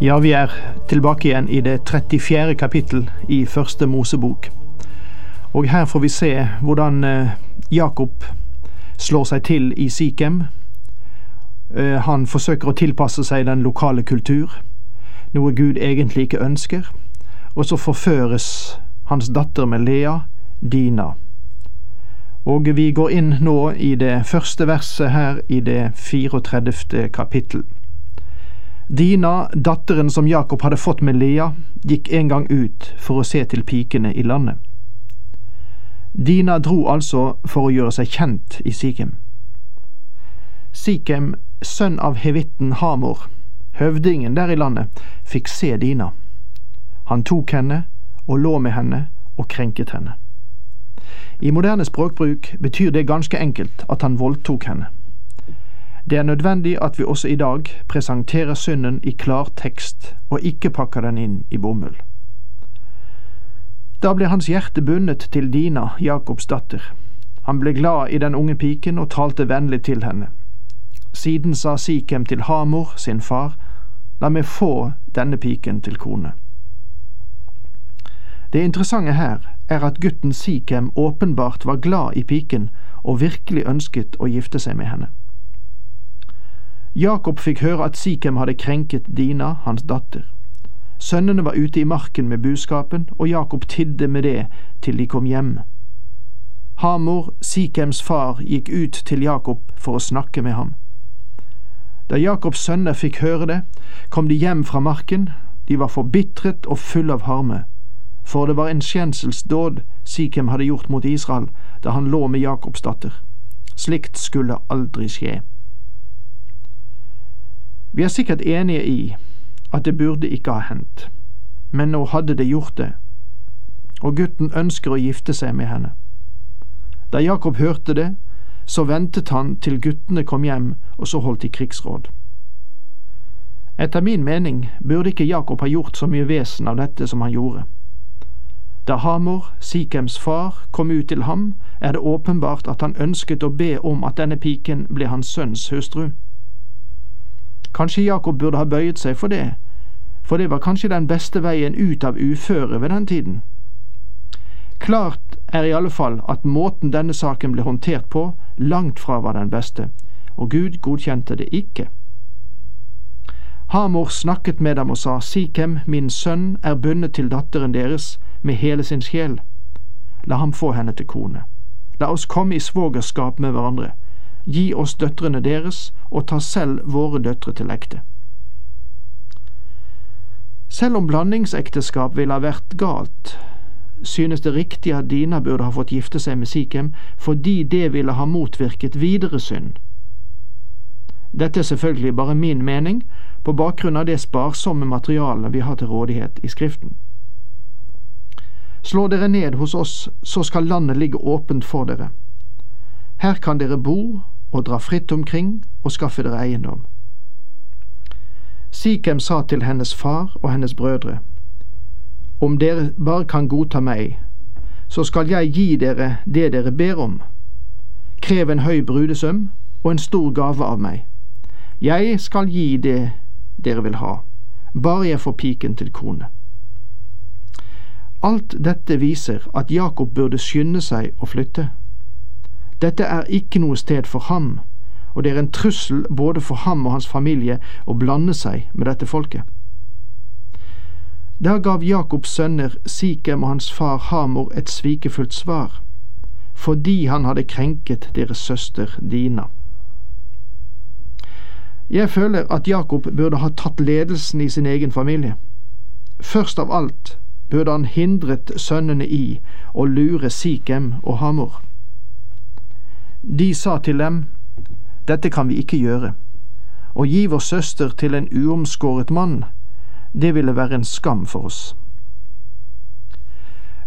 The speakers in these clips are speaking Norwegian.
Ja, vi er tilbake igjen i det 34. kapittel i Første Mosebok. Og her får vi se hvordan eh, Jakob slår seg til i Sikhem. Eh, han forsøker å tilpasse seg den lokale kultur, noe Gud egentlig ikke ønsker. Og så forføres hans datter med Lea, Dina. Og vi går inn nå i det første verset her i det 34. kapittel. Dina, datteren som Jakob hadde fått med Lea, gikk en gang ut for å se til pikene i landet. Dina dro altså for å gjøre seg kjent i Sikhem. Sikhem, sønn av hevitten Hamor, høvdingen der i landet, fikk se Dina. Han tok henne og lå med henne og krenket henne. I moderne språkbruk betyr det ganske enkelt at han voldtok henne. Det er nødvendig at vi også i dag presenterer synden i klar tekst, og ikke pakker den inn i bomull. Da ble hans hjerte bundet til Dina, Jakobs datter. Han ble glad i den unge piken og talte vennlig til henne. Siden sa Sikhem til Hamor, sin far, la meg få denne piken til kone. Det interessante her er at gutten Sikhem åpenbart var glad i piken og virkelig ønsket å gifte seg med henne. Jakob fikk høre at Sikhem hadde krenket Dina, hans datter. Sønnene var ute i marken med buskapen, og Jakob tidde med det til de kom hjem. Hamor, Sikhems far, gikk ut til Jakob for å snakke med ham. Da Jakobs sønner fikk høre det, kom de hjem fra marken, de var forbitret og fulle av harme, for det var en skjenselsdåd Sikhem hadde gjort mot Israel da han lå med Jakobs datter. Slikt skulle aldri skje. Vi er sikkert enige i at det burde ikke ha hendt, men nå hadde det gjort det, og gutten ønsker å gifte seg med henne. Da Jakob hørte det, så ventet han til guttene kom hjem, og så holdt de krigsråd. Etter min mening burde ikke Jakob ha gjort så mye vesen av dette som han gjorde. Da Hamor, Sikhems far, kom ut til ham, er det åpenbart at han ønsket å be om at denne piken ble hans sønns hustru. Kanskje Jakob burde ha bøyet seg for det, for det var kanskje den beste veien ut av uføre ved den tiden. Klart er i alle fall at måten denne saken ble håndtert på, langt fra var den beste, og Gud godkjente det ikke. Hamor snakket med dem og sa, Sikhem, min sønn, er bundet til datteren deres med hele sin sjel. La ham få henne til kone. La oss komme i svogerskap med hverandre Gi oss døtrene deres, og ta selv våre døtre til ekte. Selv om blandingsekteskap ville ha vært galt, synes det riktig at Dina burde ha fått gifte seg med Sikhem, fordi det ville ha motvirket videre synd. Dette er selvfølgelig bare min mening, på bakgrunn av det sparsomme materialet vi har til rådighet i Skriften. Slå dere ned hos oss, så skal landet ligge åpent for dere. Her kan dere bo og dra fritt omkring og skaffe dere eiendom. Sikhem sa til hennes far og hennes brødre, Om dere bare kan godta meg, så skal jeg gi dere det dere ber om. Krev en høy brudesøm og en stor gave av meg. Jeg skal gi det dere vil ha, bare jeg får piken til kone. Alt dette viser at Jakob burde skynde seg å flytte. Dette er ikke noe sted for ham, og det er en trussel både for ham og hans familie å blande seg med dette folket. Da gav Jakobs sønner Sikhem og hans far Hamor et svikefullt svar, fordi han hadde krenket deres søster Dina. Jeg føler at Jakob burde ha tatt ledelsen i sin egen familie. Først av alt burde han hindret sønnene i å lure Sikhem og Hamor. De sa til dem, Dette kan vi ikke gjøre, å gi vår søster til en uomskåret mann, det ville være en skam for oss.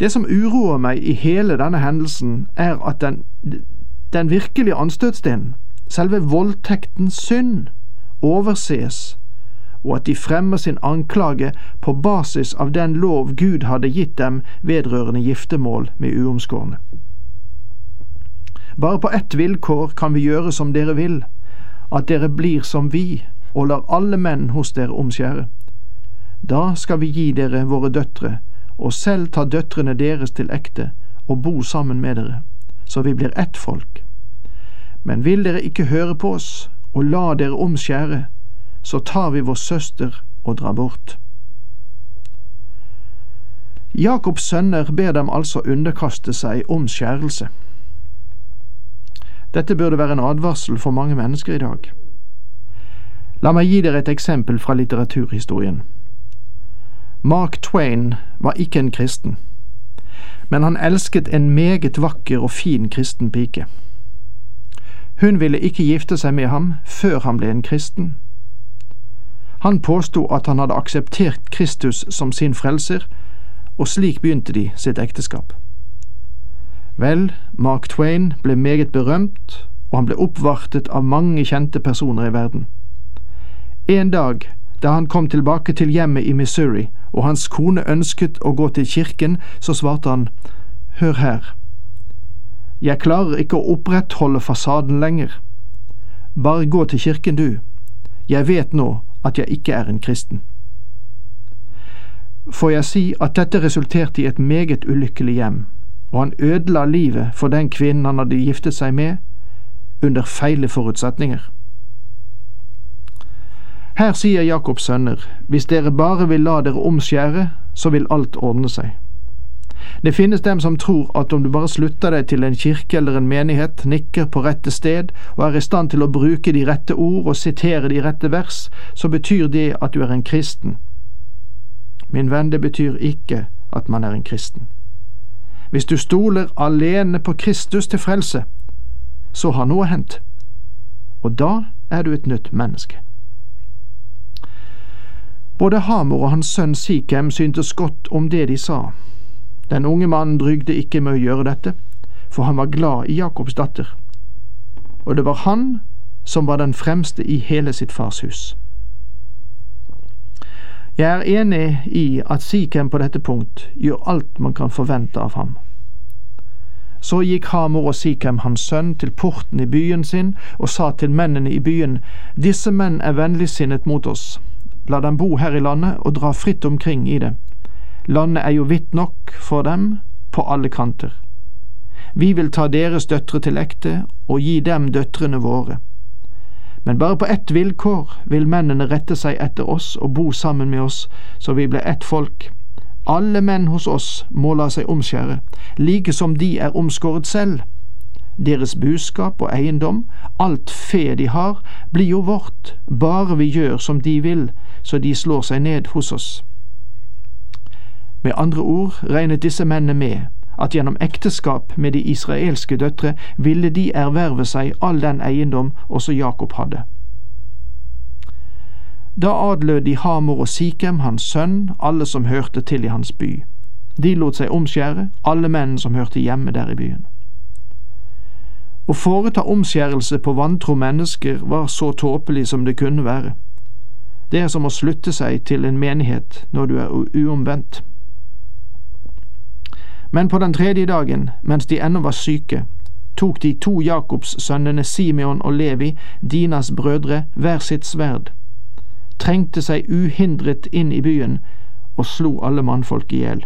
Det som uroer meg i hele denne hendelsen, er at den, den virkelige anstøtstenen, selve voldtektens synd, overses, og at de fremmer sin anklage på basis av den lov Gud hadde gitt dem vedrørende giftermål med uomskårne. Bare på ett vilkår kan vi gjøre som dere vil, at dere blir som vi og lar alle menn hos dere omskjære. Da skal vi gi dere våre døtre, og selv ta døtrene deres til ekte og bo sammen med dere, så vi blir ett folk. Men vil dere ikke høre på oss og la dere omskjære, så tar vi vår søster og drar bort. Jakobs sønner ber dem altså underkaste seg omskjærelse. Dette burde være en advarsel for mange mennesker i dag. La meg gi dere et eksempel fra litteraturhistorien. Mark Twain var ikke en kristen, men han elsket en meget vakker og fin kristen pike. Hun ville ikke gifte seg med ham før han ble en kristen. Han påsto at han hadde akseptert Kristus som sin frelser, og slik begynte de sitt ekteskap. Vel, Mark Twain ble meget berømt, og han ble oppvartet av mange kjente personer i verden. En dag da han kom tilbake til hjemmet i Missouri, og hans kone ønsket å gå til kirken, så svarte han, Hør her, jeg klarer ikke å opprettholde fasaden lenger. Bare gå til kirken, du. Jeg vet nå at jeg ikke er en kristen. Får jeg si at dette resulterte i et meget ulykkelig hjem, og han ødela livet for den kvinnen han hadde giftet seg med, under feile forutsetninger. Her sier Jakobs sønner, hvis dere bare vil la dere omskjære, så vil alt ordne seg. Det finnes dem som tror at om du bare slutter deg til en kirke eller en menighet, nikker på rette sted og er i stand til å bruke de rette ord og sitere de rette vers, så betyr det at du er en kristen. Min venn, det betyr ikke at man er en kristen. Hvis du stoler alene på Kristus til frelse, så har noe hendt, og da er du et nytt menneske. Både Hamor og hans sønn Sikhem syntes godt om det de sa, den unge mannen drygde ikke med å gjøre dette, for han var glad i Jakobs datter, og det var han som var den fremste i hele sitt fars hus. Jeg er enig i at Sikhem på dette punkt gjør alt man kan forvente av ham. Så gikk Hamor og Sikhem, hans sønn, til porten i byen sin og sa til mennene i byen, Disse menn er vennligsinnet mot oss, la dem bo her i landet og dra fritt omkring i det. Landet er jo vidt nok for dem på alle kanter. Vi vil ta deres døtre til ekte og gi dem døtrene våre. Men bare på ett vilkår vil mennene rette seg etter oss og bo sammen med oss, så vi blir ett folk. Alle menn hos oss må la seg omskjære, like som de er omskåret selv. Deres buskap og eiendom, alt fe de har, blir jo vårt, bare vi gjør som de vil, så de slår seg ned hos oss. Med andre ord regnet disse mennene med at gjennom ekteskap med de israelske døtre ville de erverve seg all den eiendom også Jakob hadde. Da adlød de Hamor og Sikhem, hans sønn, alle som hørte til i hans by. De lot seg omskjære, alle menn som hørte hjemme der i byen. Å foreta omskjærelse på vantro mennesker var så tåpelig som det kunne være. Det er som å slutte seg til en menighet når du er uomvendt. Men på den tredje dagen, mens de ennå var syke, tok de to Jakobs sønnene Simeon og Levi, Dinas brødre, hver sitt sverd, trengte seg uhindret inn i byen og slo alle mannfolk i hjel.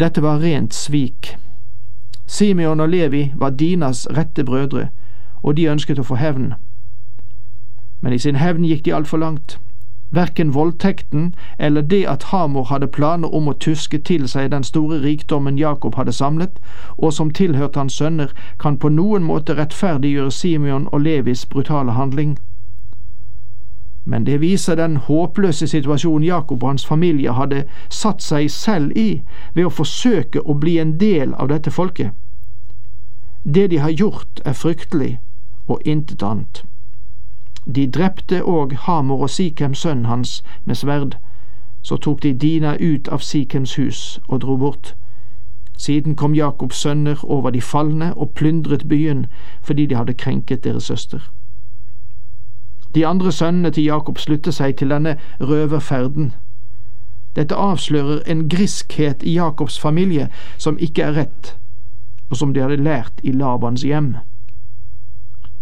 Dette var rent svik. Simeon og Levi var Dinas rette brødre, og de ønsket å få hevn. Men i sin hevn gikk de altfor langt. Verken voldtekten eller det at Hamor hadde planer om å tuske til seg den store rikdommen Jakob hadde samlet, og som tilhørte hans sønner, kan på noen måte rettferdiggjøre Simeon og Levis brutale handling. Men det viser den håpløse situasjonen Jakob og hans familie hadde satt seg selv i ved å forsøke å bli en del av dette folket. Det de har gjort, er fryktelig, og intet annet. De drepte òg Hamor og Sikhem sønnen hans med sverd. Så tok de Dina ut av Sikhems hus og dro bort. Siden kom Jakobs sønner over de falne og plyndret byen fordi de hadde krenket deres søster. De andre sønnene til Jakob slutter seg til denne røverferden. Dette avslører en griskhet i Jakobs familie som ikke er rett, og som de hadde lært i Labans hjem.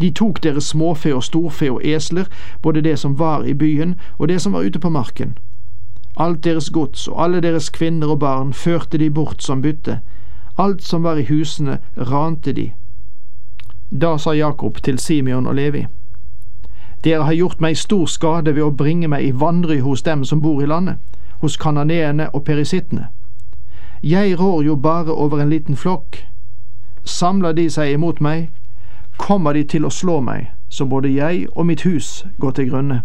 De tok deres småfe og storfe og esler, både det som var i byen og det som var ute på marken. Alt deres gods og alle deres kvinner og barn førte de bort som bytte. Alt som var i husene, rante de. Da sa Jakob til Simeon og Levi. Dere har gjort meg stor skade ved å bringe meg i vanry hos dem som bor i landet, hos kananeene og perisittene. Jeg rår jo bare over en liten flokk. Samler de seg imot meg, kommer de til å slå meg, så både jeg og mitt hus går til grunne.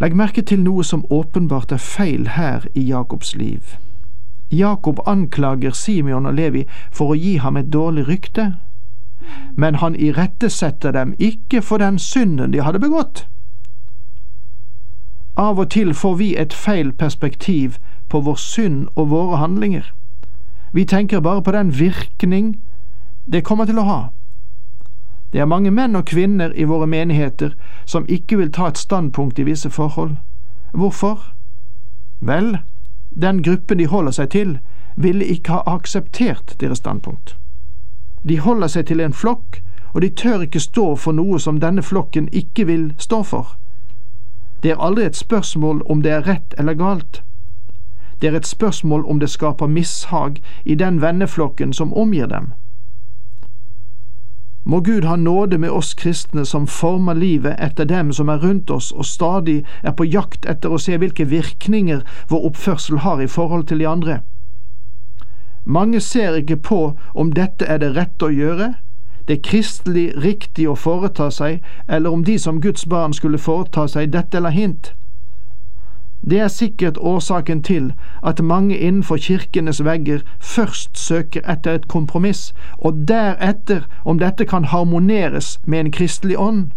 Legg merke til noe som åpenbart er feil her i Jakobs liv. Jakob anklager Simeon og Levi for å gi ham et dårlig rykte, men han irettesetter dem ikke for den synden de hadde begått. Av og til får vi et feil perspektiv på vår synd og våre handlinger. Vi tenker bare på den virkning det kommer til å ha. Det er mange menn og kvinner i våre menigheter som ikke vil ta et standpunkt i visse forhold. Hvorfor? Vel, den gruppen de holder seg til, ville ikke ha akseptert deres standpunkt. De holder seg til en flokk, og de tør ikke stå for noe som denne flokken ikke vil stå for. Det er aldri et spørsmål om det er rett eller galt. Det er et spørsmål om det skaper mishag i den venneflokken som omgir dem. Må Gud ha nåde med oss kristne som former livet etter dem som er rundt oss og stadig er på jakt etter å se hvilke virkninger vår oppførsel har i forhold til de andre. Mange ser ikke på om dette er det rette å gjøre, det kristelig riktig å foreta seg, eller om de som Guds barn skulle foreta seg dette eller hint. Det er sikkert årsaken til at mange innenfor kirkenes vegger først søker etter et kompromiss, og deretter om dette kan harmoneres med en kristelig ånd.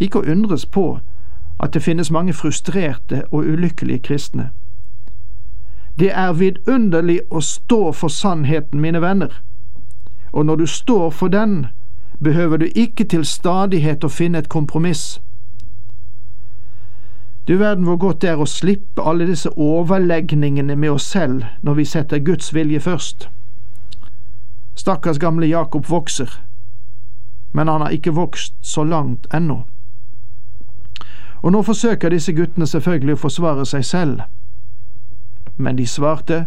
Ikke å undres på at det finnes mange frustrerte og ulykkelige kristne. Det er vidunderlig å stå for sannheten, mine venner, og når du står for den, behøver du ikke til stadighet å finne et kompromiss. Du verden hvor godt det er å slippe alle disse overlegningene med oss selv når vi setter Guds vilje først. Stakkars gamle Jakob vokser, men han har ikke vokst så langt ennå. Og nå forsøker disse guttene selvfølgelig å forsvare seg selv, men de svarte,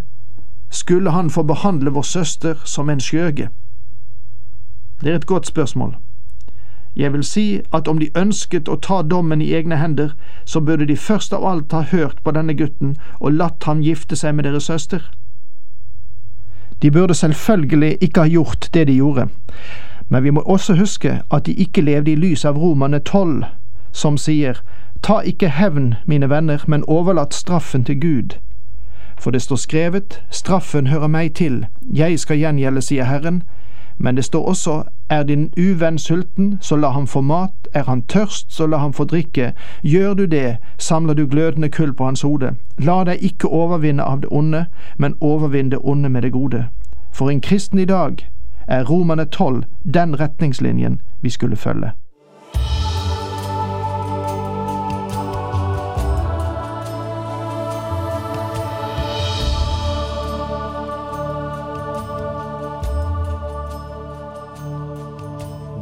skulle han få behandle vår søster som en skjøge? Det er et godt spørsmål. Jeg vil si at om de ønsket å ta dommen i egne hender, så burde de først av alt ha hørt på denne gutten og latt ham gifte seg med deres søster. De burde selvfølgelig ikke ha gjort det de gjorde, men vi må også huske at de ikke levde i lys av Romane tolv, som sier Ta ikke hevn, mine venner, men overlat straffen til Gud. For det står skrevet, straffen hører meg til, jeg skal gjengjelde, sier Herren, men det står også er din uvenn sulten, så la ham få mat, er han tørst, så la ham få drikke. Gjør du det, samler du glødende kull på hans hode. La deg ikke overvinne av det onde, men overvinn det onde med det gode. For en kristen i dag er Romerne tolv den retningslinjen vi skulle følge.